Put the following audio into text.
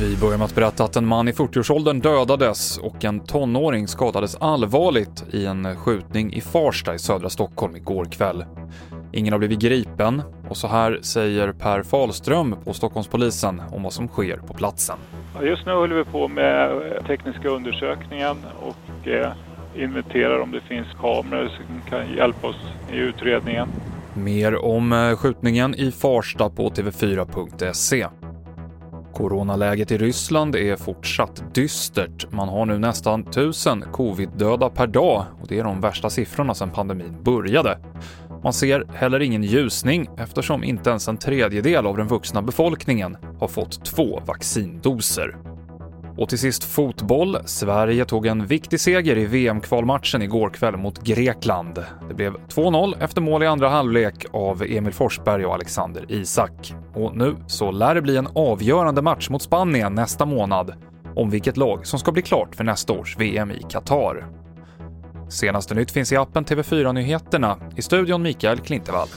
Vi börjar med att berätta att en man i 40-årsåldern dödades och en tonåring skadades allvarligt i en skjutning i Farsta i södra Stockholm igår kväll. Ingen har blivit gripen och så här säger Per Falström på Stockholmspolisen om vad som sker på platsen. Just nu håller vi på med tekniska undersökningen och eh, inventerar om det finns kameror som kan hjälpa oss i utredningen. Mer om eh, skjutningen i Farsta på tv4.se. Coronaläget i Ryssland är fortsatt dystert. Man har nu nästan 1000 covid-döda per dag och det är de värsta siffrorna sedan pandemin började. Man ser heller ingen ljusning eftersom inte ens en tredjedel av den vuxna befolkningen har fått två vaccindoser. Och till sist fotboll. Sverige tog en viktig seger i VM-kvalmatchen igår kväll mot Grekland. Det blev 2-0 efter mål i andra halvlek av Emil Forsberg och Alexander Isak. Och nu så lär det bli en avgörande match mot Spanien nästa månad om vilket lag som ska bli klart för nästa års VM i Qatar. Senaste nytt finns i appen TV4 Nyheterna. I studion Mikael Klintevall.